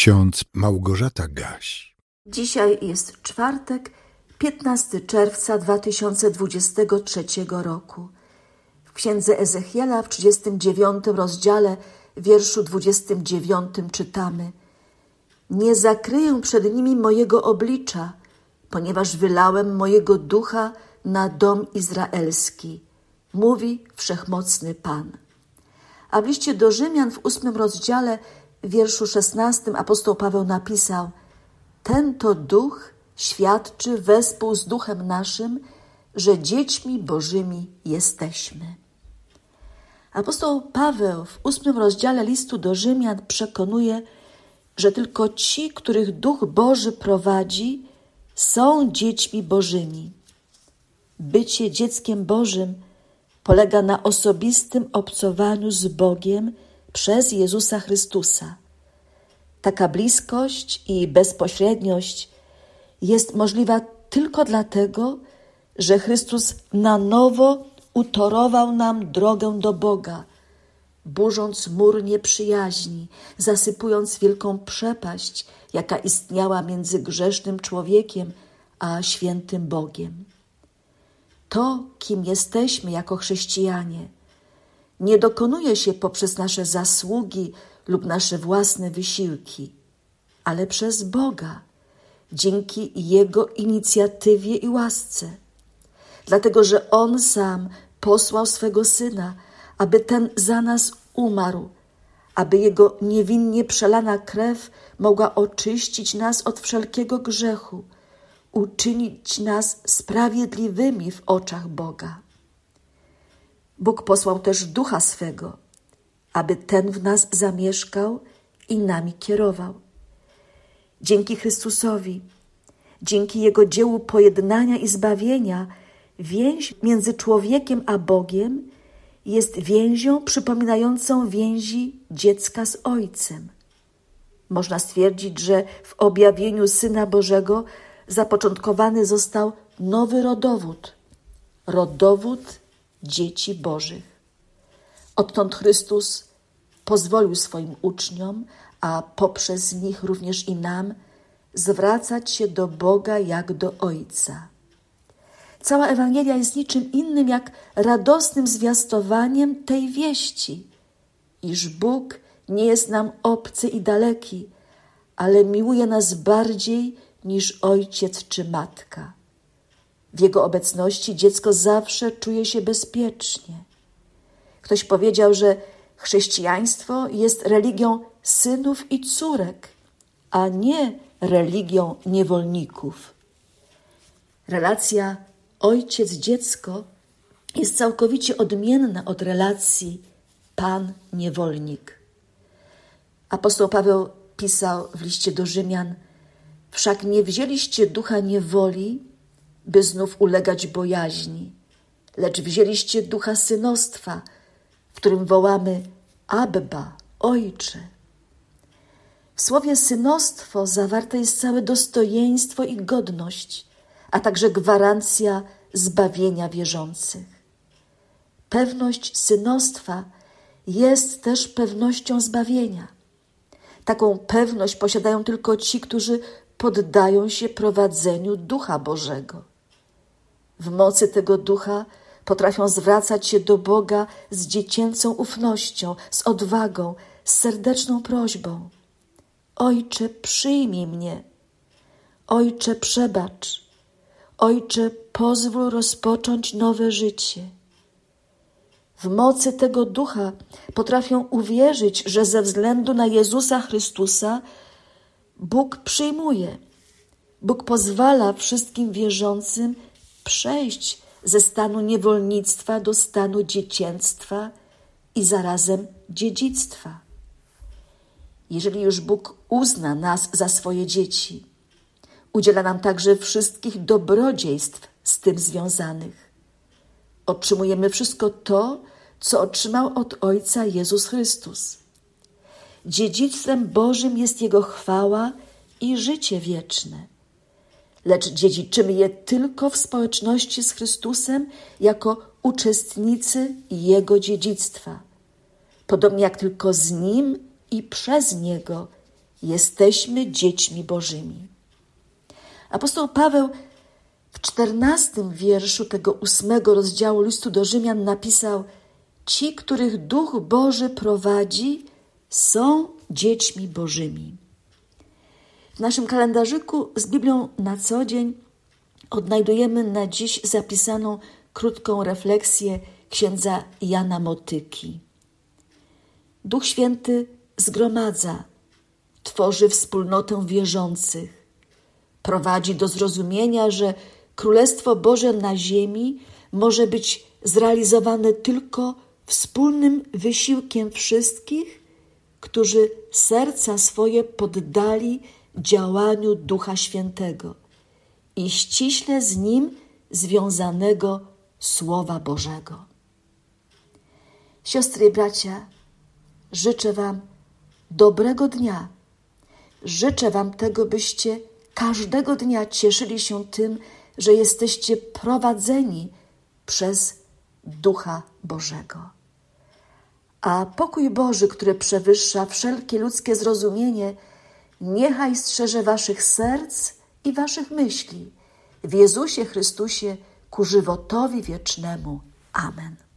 ksiądz Małgorzata Gaś. Dzisiaj jest czwartek, 15 czerwca 2023 roku. W księdze Ezechiela w 39 rozdziale, wierszu 29 czytamy: Nie zakryję przed nimi mojego oblicza, ponieważ wylałem mojego ducha na dom izraelski, mówi wszechmocny Pan. A w liście do Rzymian w ósmym rozdziale, wierszu szesnastym apostoł Paweł napisał: Ten to duch świadczy wespół z duchem naszym, że dziećmi Bożymi jesteśmy. Apostoł Paweł w ósmym rozdziale listu do Rzymian przekonuje, że tylko ci, których Duch Boży prowadzi, są dziećmi Bożymi. Bycie dzieckiem Bożym polega na osobistym obcowaniu z Bogiem przez Jezusa Chrystusa. Taka bliskość i bezpośredniość jest możliwa tylko dlatego, że Chrystus na nowo utorował nam drogę do Boga, burząc mur nieprzyjaźni, zasypując wielką przepaść, jaka istniała między grzesznym człowiekiem a świętym Bogiem. To, kim jesteśmy jako chrześcijanie, nie dokonuje się poprzez nasze zasługi lub nasze własne wysiłki, ale przez Boga, dzięki Jego inicjatywie i łasce. Dlatego, że On sam posłał swego Syna, aby ten za nas umarł, aby Jego niewinnie przelana krew mogła oczyścić nas od wszelkiego grzechu, uczynić nas sprawiedliwymi w oczach Boga. Bóg posłał też ducha swego, aby ten w nas zamieszkał i nami kierował. Dzięki Chrystusowi, dzięki Jego dziełu pojednania i zbawienia, więź między człowiekiem a Bogiem jest więzią przypominającą więzi dziecka z Ojcem. Można stwierdzić, że w objawieniu Syna Bożego zapoczątkowany został nowy rodowód rodowód dzieci Bożych. Odtąd Chrystus pozwolił swoim uczniom, a poprzez nich również i nam, zwracać się do Boga jak do Ojca. Cała Ewangelia jest niczym innym jak radosnym zwiastowaniem tej wieści, iż Bóg nie jest nam obcy i daleki, ale miłuje nas bardziej niż ojciec czy matka. W jego obecności dziecko zawsze czuje się bezpiecznie. Ktoś powiedział, że chrześcijaństwo jest religią synów i córek, a nie religią niewolników. Relacja ojciec-dziecko jest całkowicie odmienna od relacji pan-niewolnik. Apostoł Paweł pisał w liście do Rzymian: Wszak nie wzięliście ducha niewoli, by znów ulegać bojaźni, lecz wzięliście ducha synostwa, w którym wołamy Abba, Ojcze. W słowie synostwo zawarte jest całe dostojeństwo i godność, a także gwarancja zbawienia wierzących. Pewność synostwa jest też pewnością zbawienia. Taką pewność posiadają tylko ci, którzy poddają się prowadzeniu Ducha Bożego. W mocy tego Ducha potrafią zwracać się do Boga z dziecięcą ufnością, z odwagą, z serdeczną prośbą. Ojcze, przyjmij mnie. Ojcze, przebacz. Ojcze, pozwól rozpocząć nowe życie. W mocy tego ducha potrafią uwierzyć, że ze względu na Jezusa Chrystusa Bóg przyjmuje. Bóg pozwala wszystkim wierzącym przejść ze stanu niewolnictwa do stanu dziecięctwa i zarazem dziedzictwa. Jeżeli już Bóg uzna nas za swoje dzieci, udziela nam także wszystkich dobrodziejstw z tym związanych. Otrzymujemy wszystko to, co otrzymał od Ojca Jezus Chrystus. Dziedzictwem Bożym jest Jego chwała i życie wieczne lecz dziedziczymy je tylko w społeczności z Chrystusem jako uczestnicy Jego dziedzictwa. Podobnie jak tylko z Nim i przez Niego jesteśmy dziećmi Bożymi. Apostoł Paweł w czternastym wierszu tego ósmego rozdziału listu do Rzymian napisał: Ci, których Duch Boży prowadzi, są dziećmi Bożymi. W naszym kalendarzyku z Biblią na co dzień odnajdujemy na dziś zapisaną krótką refleksję księdza Jana Motyki. Duch Święty zgromadza, tworzy wspólnotę wierzących, prowadzi do zrozumienia, że Królestwo Boże na ziemi może być zrealizowane tylko wspólnym wysiłkiem wszystkich, którzy serca swoje poddali działaniu Ducha Świętego i ściśle z nim związanego Słowa Bożego. Siostry i bracia, życzę Wam dobrego dnia. Życzę Wam tego, byście każdego dnia cieszyli się tym, że jesteście prowadzeni przez Ducha Bożego. A pokój Boży, który przewyższa wszelkie ludzkie zrozumienie, niechaj strzeże waszych serc i waszych myśli w Jezusie Chrystusie ku żywotowi wiecznemu. Amen.